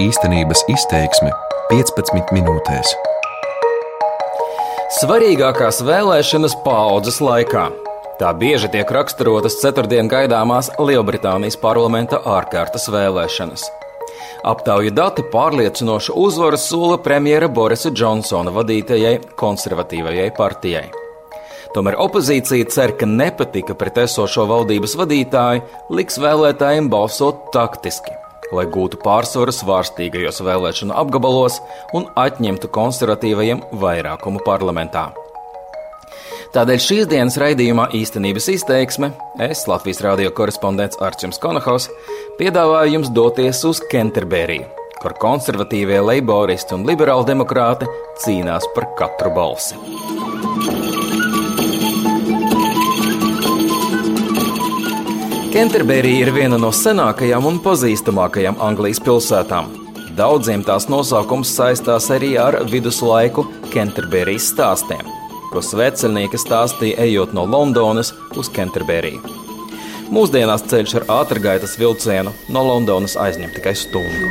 Īstenības izteiksme 15 minūtēs. Svarīgākās vēlēšanas paudzes laikā. Tā bieži tiek raksturotas ceturtdien gaidāmās Lielbritānijas parlamenta ārkārtas vēlēšanas. Aptauju dati pārliecinošu uzvaru sola premjera Borisa Džonsona vadītajai konservatīvajai partijai. Tomēr opozīcija cer, ka nepatika pret esošo valdības vadītāju liks vēlētājiem balsot taktiski, lai gūtu pārsvaru svārstīgajos vēlēšanu apgabalos un atņemtu konservatīvajiem vairākumu parlamentā. Tādēļ šīs dienas raidījumā īstenības izteiksme es, Latvijas radio korespondents Arčuns Konahaus, piedāvāju jums doties uz Kenterberiju, kur konservatīvie leiboristi un liberāli demokrāti cīnās par katru balsi. Kenterberija ir viena no senākajām un pazīstamākajām Anglijas pilsētām. Daudziem tās nosaukums saistās arī ar viduslaiku Kenterberijas stāstiem ko sveceļnieki stāstīja ejot no Londonas uz Kenterberiju. Mūsdienās ceļš ar ātrgaitas vilcienu no Londonas aizņem tikai stundu.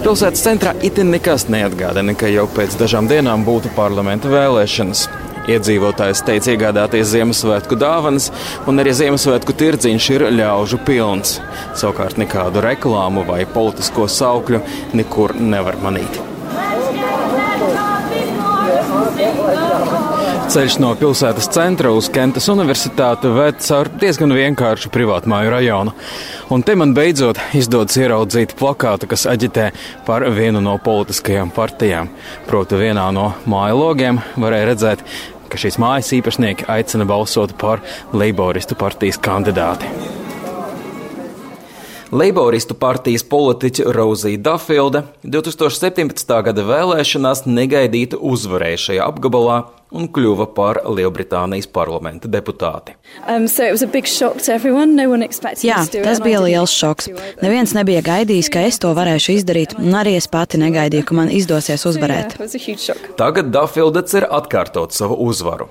Pilsētas centrā itin nekas neatgādina, ka jau pēc dažām dienām būtu parlamenta vēlēšanas. Iedzīvotājs teica iegādāties Ziemassvētku dāvanas, un arī Ziemassvētku tirdziņš ir ļaužu pilns. Savukārt nekādu reklāmu vai politisko saukļu nekur nevar manīt. Ceļš no pilsētas centra uz Kentas universitāti ved caur diezgan vienkāršu privātmāju rajonu. Un te man beidzot izdodas ieraudzīt plakātu, kas aģitē par vienu no politiskajām partijām. Proti, vienā no māju logiem varēja redzēt, ka šīs mājas īpašnieki aicina balsot par Leiboristu partijas kandidāti. Leiboristu partijas politiķe Rozija Dafilde 2017. gada vēlēšanās negaidīti uzvarēja šajā apgabalā un kļuva par Lielbritānijas parlamenta deputāti. Um, so no Jā, tas bija liels šoks. Neviens nebija gaidījis, ka es to varēšu izdarīt, un arī es pati negaidīju, ka man izdosies uzvarēt. Tagad Dafilde cer atkārtot savu uzvaru.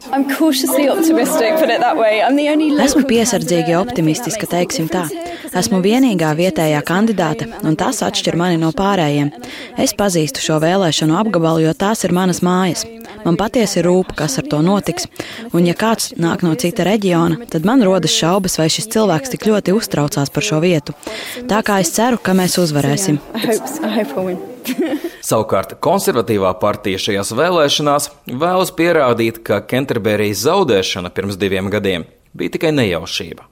Esmu piesardzīgi optimistiska, teiksim tā. Esmu vienīgā vietējā kandidāte, un tas atšķir mani no pārējiem. Es pazīstu šo vēlēšanu apgabalu, jo tās ir manas mājas. Man patiesi rūp, kas ar to notiks, un ja kāds nāk no cita reģiona, tad man rodas šaubas, vai šis cilvēks tik ļoti uztraucās par šo vietu. Tā kā es ceru, ka mēs uzvarēsim. Savukārt konservatīvā partija šajās vēlēšanās vēlas pierādīt, ka Kenterberijas zaudēšana pirms diviem gadiem bija tikai nejaušība.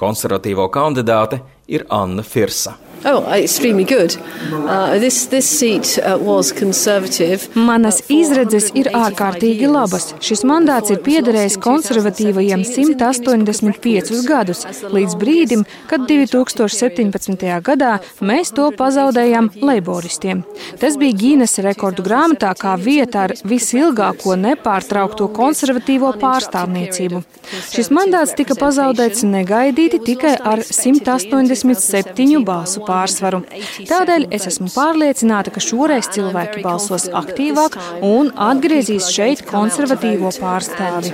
Konservatīvo kandidāte ir Anna Firsa. Oh, extremely good. Uh, this, this seat uh, was conservative. Manas izredzes ir ārkārtīgi labas. Šis mandāts ir piederējis konservatīvajiem 185 gadus, līdz brīdim, kad 2017. gadā mēs to pazaudējām leiboristiem. Tas bija Gīnes rekordu grāmatā kā vieta ar visilgāko nepārtraukto konservatīvo pārstāvniecību. Šis mandāts tika pazaudēts negaidīti tikai ar 187 balsu pārstāvniecību pārsvaru. Tādēļ es esmu pārliecināta, ka šoreiz cilvēki balsos aktīvāk un atgriezīs šeit konservatīvo pārstāvi.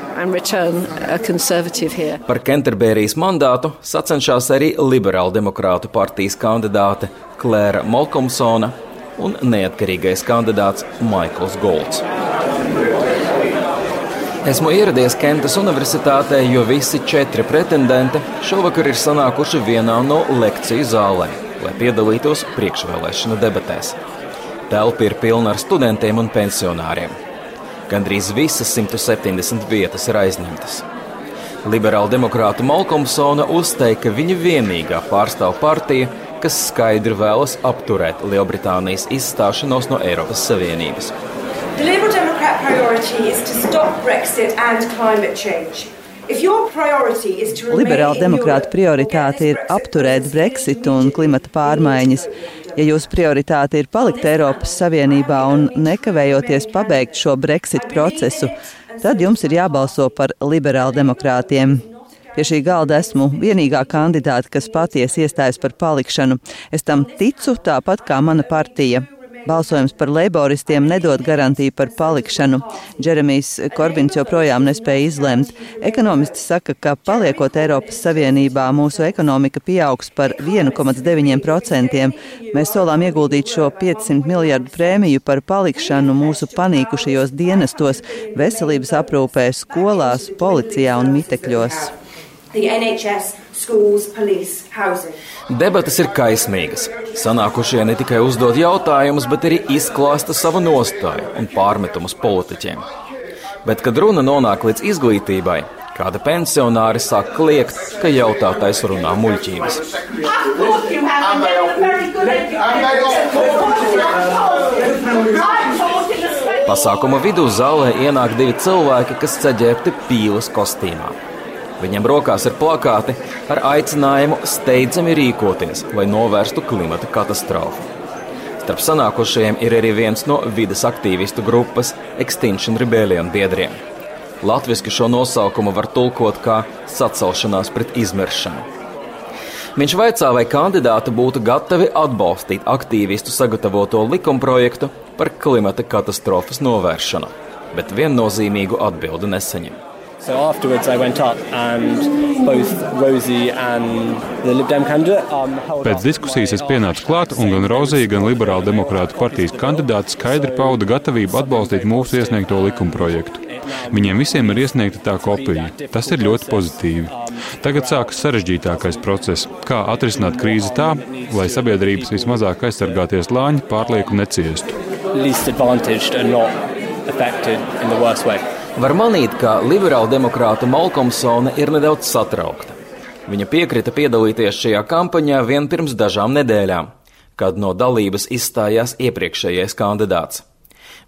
Par Kenterberijas mandātu sacenšas arī liberāla demokrātu partijas kandidāte Klēra Molkomsona un neatkarīgais kandidāts Maikls Golds. Esmu ieradies Kentas Universitātē, jo visi četri pretendenti šovakar ir sanākuši vienā no lekciju zālēm lai piedalītos priekšvēlēšana debatēs. Telpa ir pilna ar studentiem un pensionāriem. Gandrīz visas 170 vietas ir aizņemtas. Liberāla demokrāta Malkomsona uzteica, ka viņa vienīgā pārstāv partija, kas skaidri vēlas apturēt Lielbritānijas izstāšanos no Eiropas Savienības. The Liberal Democrat priority is to stop Brexit and climate change. Liberāla demokrāta prioritāte ir apturēt Brexitu un klimata pārmaiņas. Ja jūsu prioritāte ir palikt Eiropas Savienībā un nekavējoties pabeigt šo Brexit procesu, tad jums ir jābalso par liberāla demokrātiem. Pie šī galda esmu vienīgā kandidāte, kas patiesi iestājas par palikšanu. Es tam ticu tāpat kā mana partija. Balsojums par leiboristiem nedod garantiju par palikšanu. Džeremijs Korbins joprojām nespēja izlemt. Ekonomisti saka, ka paliekot Eiropas Savienībā, mūsu ekonomika pieaugs par 1,9%. Mēs solām ieguldīt šo 500 miljardu prēmiju par palikšanu mūsu panīkušajos dienestos, veselības aprūpē, skolās, policijā un mitekļos. NHS, schools, police, Debates ir kaismīgas. Sanākušie ne tikai uzdod jautājumus, bet arī izklāsta savu nostāju un pārmetumus politiķiem. Bet, kad runa nonāk līdz izglītībai, kāda pensionāri sāk kliegt, ka jautātais runā muļķības. Pasākuma vidū zālē ienāk divi cilvēki, kas ceģēti pīles kostīmā. Viņam rokās ir plakāti ar aicinājumu steidzami rīkoties, lai novērstu klimata katastrofu. Starp sanākušajiem ir arī viens no vidas aktīvistu grupas Extinction Rebellion biedriem. Latvijasiski šo nosaukumu var tulkot kā sacelšanās pret izmiršanu. Viņš vaicā, vai kandidāti būtu gatavi atbalstīt aktīvistu sagatavoto likumprojektu par klimata katastrofas novēršanu, bet viennozīmīgu atbildi nesaņem. So afterwards, I went up and both Rosie and the Lib Dem candidate um, Pēc diskusijas es pienācu klāt, un gan Rozija, gan Liberāla demokrāta partijas kandidāti skaidri pauda gatavību atbalstīt mūsu iesniegto likumprojektu. Viņiem visiem ir iesniegta tā kopija. Tas ir ļoti pozitīvi. Tagad sākas sarežģītākais process - kā atrisināt krīzi tā, lai sabiedrības vismazāk aizsargāties lāņi pārlieku neciestu. Var manīt, ka liberāla demokrāta Malkomsone ir nedaudz satraukta. Viņa piekrita piedalīties šajā kampaņā vien pirms dažām nedēļām, kad no dalības izstājās iepriekšējais kandidāts.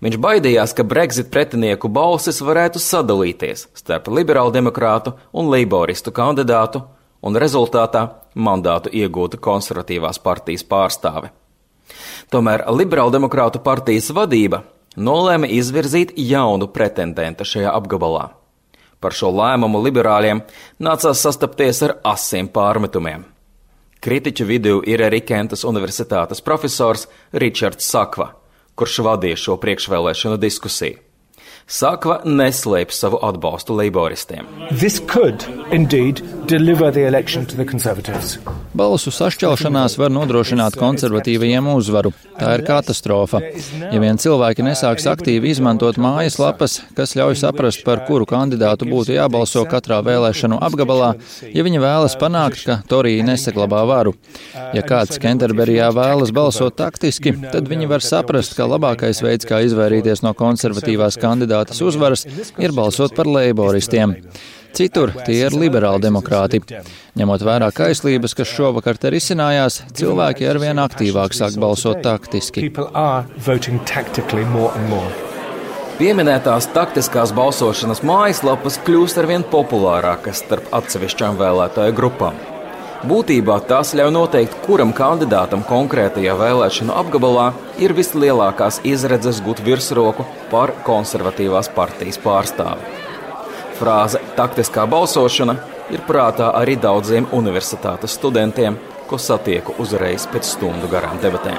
Viņš baidījās, ka Brexit pretinieku balsis varētu sadalīties starp liberālu demokrātu un leiboristu kandidātu, un rezultātā mandātu iegūtu konservatīvās partijas pārstāve. Tomēr liberālu demokrātu partijas vadība nolēma izvirzīt jaunu pretendentu šajā apgabalā. Par šo lēmumu liberāļiem nācās sastapties ar asiem pārmetumiem. Kritiķu vidū ir arī Kentas Universitātes profesors Ričards Sakva, kurš vadīja šo priekšvēlēšanu diskusiju. Sakva neslēpj savu atbalstu leiboristiem. Balsu sašķelšanās var nodrošināt konservatīvajiem uzvaru. Tā ir katastrofa. Ja vien cilvēki nesāks aktīvi izmantot mājaslapas, kas ļauj saprast, par kuru kandidātu būtu jābalso katrā vēlēšanu apgabalā, ja viņi vēlas panākt, ka Torija nesaglabā varu. Ja kāds Kenterberijā vēlas balsot taktiski, tad viņi var saprast, ka labākais veids, kā izvairīties no konservatīvās kandidātas, kandidātas uzvaras ir balsot par leiboristiem. Citur tie ir liberāli demokrāti. Ņemot vērā kaislības, kas šovakar te risinājās, cilvēki arvien aktīvāk sāk balsot taktiski. Pieminētās taktiskās balsošanas mājaslapas kļūst arvien populārākas starp atsevišķām vēlētāju grupām. Būtībā tas ļauj noteikt, kuram kandidātam konkrētajā vēlēšanu apgabalā ir vislielākās izredzes gūt virsroku pār konservatīvās partijas pārstāvi. Frāze taktiskā balsošana ir prātā arī daudziem universitātes studentiem, ko satieku uzreiz pēc stundu garām debatēm.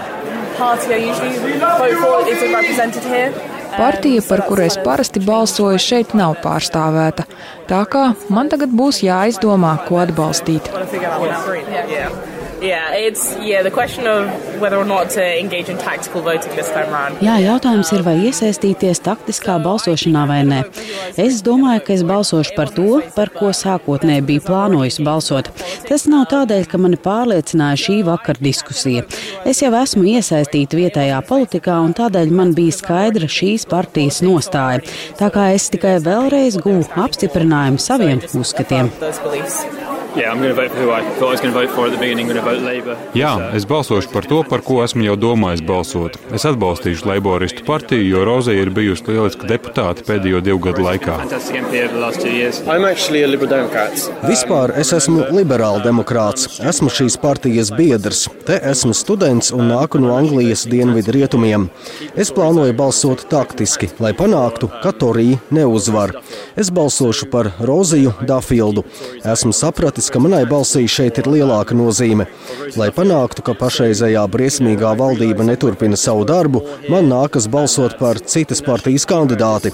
Partija, par kuru es parasti balsoju, šeit nav pārstāvēta. Tā kā man tagad būs jāizdomā, ko atbalstīt. Yeah, it's yeah, the question of whether or not to engage in tactical voting this time around. Jā, jautājums ir, vai iesaistīties taktiskā balsošanā vai nē. Es domāju, ka es balsošu par to, par ko sākotnēji biju plānojis balsot. Tas nav tādēļ, ka mani pārliecināja šī vakar diskusija. Es jau esmu iesaistīta vietējā politikā, un tādēļ man bija skaidra šīs partijas nostāja. Tā kā es tikai vēlreiz guvu apstiprinājumu saviem uzskatiem. Jā, es balsošu par to, par ko esmu jau domājis balsot. Es atbalstīšu Leiboristu partiju, jo Rozē ir bijusi lieliska deputāte pēdējo divu gadu laikā. Vispār es esmu liberāla demokrāts. Esmu šīs partijas biedrs. Te esmu students un nāku no Anglijas dienvidu rietumiem. Es plānoju balsot taktiski, lai panāktu, ka Torija neuzvar. Es balsošu par Roziju Dafildu. Esmu sapratis, liekas, ka manai balsī šeit ir lielāka nozīme. Lai panāktu, ka pašreizējā briesmīgā valdība neturpina savu darbu, man nākas balsot par citas partijas kandidāti.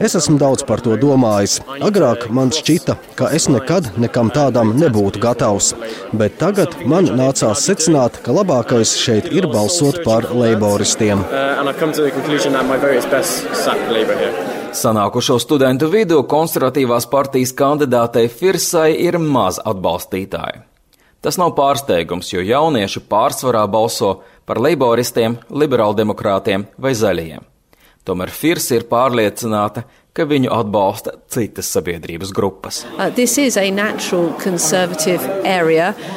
Es esmu daudz par to domājis. Agrāk man šķita, ka es nekad nekam tādam nebūtu gatavs, bet tagad man nācās secināt, ka labākais šeit ir balsot par leiboristiem. Sanākušo studentu vidū konservatīvās partijas kandidātei Firsai ir maz atbalstītāji. Tas nav pārsteigums, jo jaunieši pārsvarā balso par leiboristiem, liberāldemokrātiem vai zaļajiem. Tomēr Firsa ir pārliecināta, ka viņu atbalsta citas sabiedrības grupas. Uh,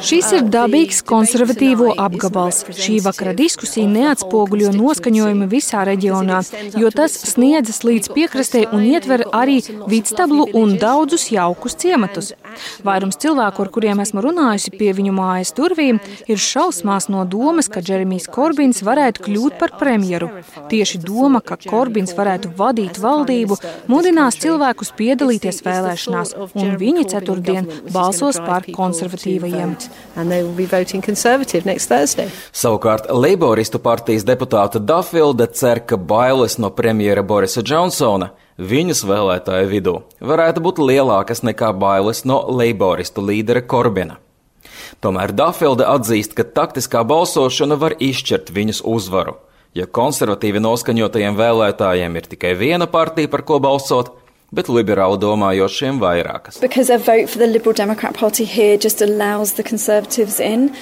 Šis ir dabīgs konservatīvo apgabals. Šī vakara diskusija neatspoguļo noskaņojumu visā reģionā, jo tas sniedzas līdz piekrastē un ietver arī vidstablu un daudzus jaukus ciematus. Vairums cilvēku, ar kuriem esmu runājusi pie viņu mājas durvīm, ir šausmās no domas, ka Džeremijs Korbins varētu kļūt par premjeru. Tieši doma, ka Korbins varētu vadīt valdību, mudinās cilvēkus piedalīties vēlēšanās, un viņi ceturtdien balsos par konservatīvajiem. Savukārt Leiboristu partijas deputāta Dafilde cer, ka bailes no premjera Borisa Džonsona viņas vēlētāju vidū varētu būt lielākas nekā bailes no Leiboristu līdera Korbina. Tomēr Dafilde atzīst, ka taktiskā balsošana var izšķirt viņas uzvaru. Ja konservatīvi noskaņotajiem vēlētājiem ir tikai viena partija, par ko balsot, bet liberāli domājošiem vairākas.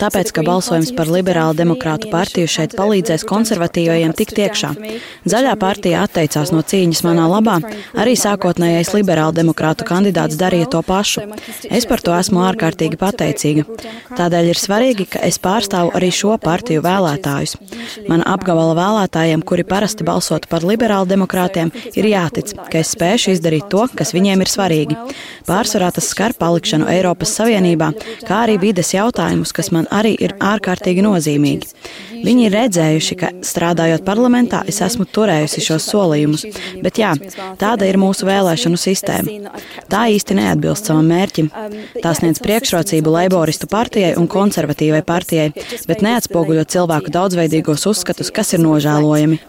Tāpēc, ka balsojums par liberālu demokrātu partiju šeit palīdzēs konservatīvajiem tikt iekšā. Zaļā partija atteicās no cīņas manā labā, arī sākotnējais liberālu demokrātu kandidāts darīja to pašu. Es par to esmu ārkārtīgi pateicīga. Tādēļ ir svarīgi, ka es pārstāvu arī šo partiju vēlētājus. Man apgabala vēlētājiem, kuri parasti balsotu par liberālu demokrātiem, ir jātic, ka es spēšu izdarīt darīt to, kas viņiem ir svarīgi. Pārsvarā tas skar palikšanu Eiropas Savienībā, kā arī vides jautājumus, kas man arī ir ārkārtīgi nozīmīgi. Viņi ir redzējuši, ka strādājot parlamentā, es esmu turējusi šos solījumus, bet jā, tāda ir mūsu vēlēšanu sistēma. Tā īsti neatbilst savam mērķim. Tā sniedz priekšrocību Leiboristu partijai un konservatīvai partijai, bet neatspoguļo cilvēku daudzveidīgos uzskatus, kas ir nožēlojami.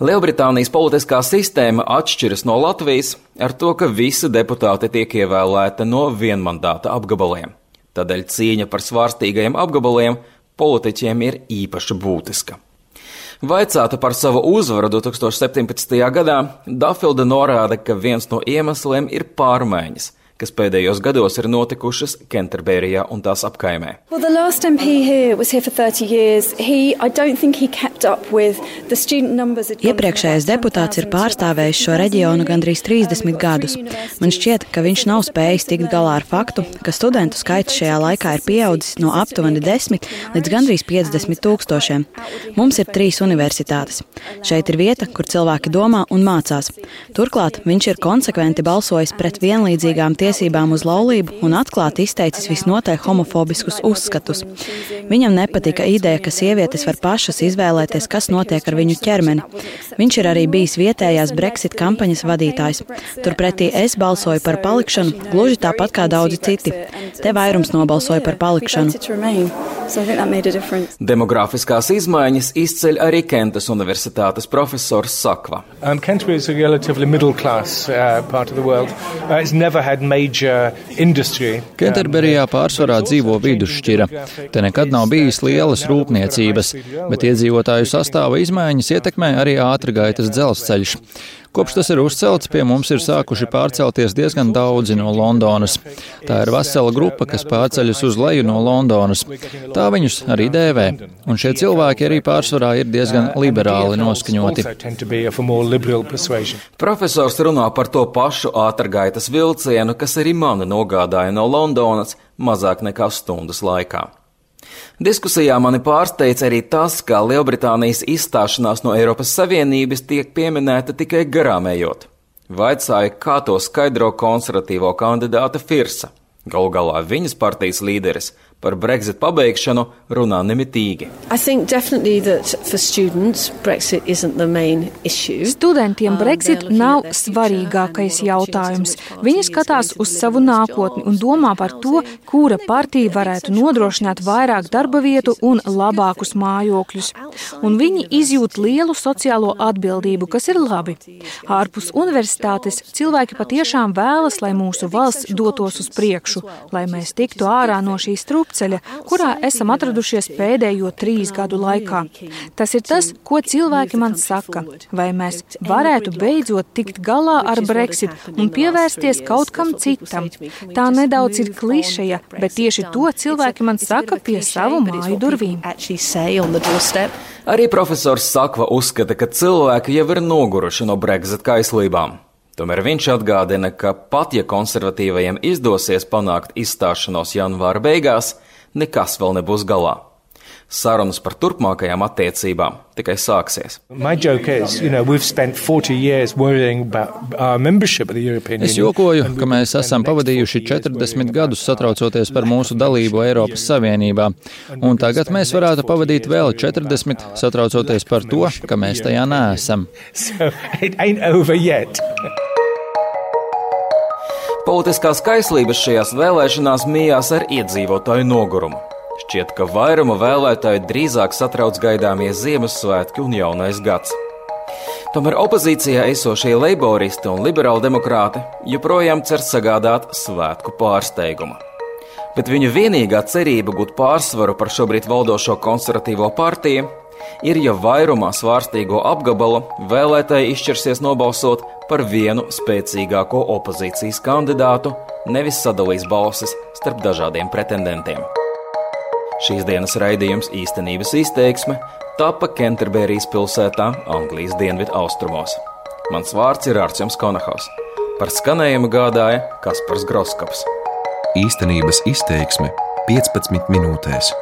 Lielbritānijas politiskā sistēma atšķiras no Latvijas ar to, ka visi deputāti tiek ievēlēti no vienmandāta apgabaliem. Tādēļ cīņa par svārstīgajiem apgabaliem politiķiem ir īpaši būtiska. Vaicāta par savu uzvaru 2017. gadā, Dafilda norāda, ka viens no iemesliem ir pārmaiņas, kas pēdējos gados ir notikušas Kenterberijā un tās apkaimē. Well, Iepriekšējais deputāts ir pārstāvējis šo reģionu gandrīz 30 gadus. Man šķiet, ka viņš nav spējis tikt galā ar faktu, ka studentu skaits šajā laikā ir pieaudzis no aptuveni 10 līdz gandrīz 50 tūkstošiem. Mums ir trīs universitātes. Šeit ir vieta, kur cilvēki domā un mācās. Turklāt viņš ir konsekventi balsojis pret vienlīdzīgām tiesībām tiesībām uz laulību un atklāti izteicis visnotaļ homofobiskus uzskatus. Viņam nepatika ideja, ka sievietes var pašas izvēlēties, kas notiek ar viņu ķermeni. Viņš ir arī bijis vietējās Brexit kampaņas vadītājs. Turpretī es balsoju par palikšanu, gluži tāpat kā daudzi citi. Te vairums nobalsoja par palikšanu. Demogrāfiskās izmaiņas izceļ arī Kentas Universitātes profesors Sakva. Um, Canterbury is a relatively middle class uh, part of the world. Uh, it's never had Kenterberijā pārsvarā dzīvo vidusšķira. Te nekad nav bijis lielas rūpniecības, bet iedzīvotāju sastāva izmaiņas ietekmē arī ātrgaitas dzelzceļš. Kopš tas ir uzcelts, pie mums ir sākuši pārcelties diezgan daudzi no Londonas. Tā ir vesela grupa, kas pārceļas uz leju no Londonas. Tā viņus arī dēvē. Un šie cilvēki arī pārsvarā ir diezgan liberāli noskaņoti. Profesors runā par to pašu ātrgaitas vilcienu, kas arī mani nogādāja no Londonas mazāk nekā stundas laikā. Diskusijā mani pārsteidz arī tas, ka Lielbritānijas izstāšanās no Eiropas Savienības tiek pieminēta tikai garām ejot. Vaicāja, kā to skaidro konservatīvo kandidāta Firsa. Galu galā viņas partijas līderis par Brexit pabeigšanu runā nemitīgi. Studentiem Brexit nav svarīgākais jautājums. Viņi skatās uz savu nākotni un domā par to, kura partija varētu nodrošināt vairāk darba vietu un labākus mājokļus. Un viņi izjūt lielu sociālo atbildību, kas ir labi. Ārpus universitātes cilvēki patiešām vēlas, lai mūsu valsts dotos uz priekšu, lai mēs tiktu ārā no šīs trūkuma strupceļa, kurā esam atradušies pēdējo trīs gadu laikā. Tas ir tas, ko cilvēki man saka. Vai mēs varētu beidzot tikt galā ar Brexit un pievērsties kaut kam citam? Tā nedaudz ir klišeja, bet tieši to cilvēki man saka pie savu māju durvīm. Arī profesors Sakva uzskata, ka cilvēki jau ir noguruši no Brexit kaislībām. Tomēr viņš atgādina, ka pat ja konservatīvajiem izdosies panākt izstāšanos janvāra beigās, nekas vēl nebūs galā. Sarunas par turpmākajām attiecībām tikai sāksies. Is, you know, es jokoju, ka mēs esam pavadījuši 40 gadus satraucoties par mūsu dalību Eiropas Savienībā, un tagad mēs varētu pavadīt vēl 40 satraucoties par to, ka mēs tajā neesam. So Politiskās kaislības šajās vēlēšanās mījās ar iedzīvotāju nogurumu. Šķiet, ka vairuma vēlētāju drīzāk satrauc gaidāmie Ziemassvētki un jaunais gads. Tomēr opozīcijā esošie leiboristi un liberāli demokrāti joprojām cer sagādāt svētku pārsteigumu. Bet viņu vienīgā cerība gūt pārsvaru par šobrīd valdošo konservatīvo partiju ir, ja vairumā svārstīgo apgabalu vēlētāji izšķirsies nobalsot par vienu spēcīgāko opozīcijas kandidātu, nevis sadalīs balsis starp dažādiem pretendentiem. Šīs dienas raidījums īstenības izteiksme tapa Kenterberijas pilsētā, Anglijas dienvidu austrumos. Mans vārds ir Arčuns Konahaus. Par skanējumu gādāja Kaspars Groskaps. Īstenības izteiksme 15 minūtēs.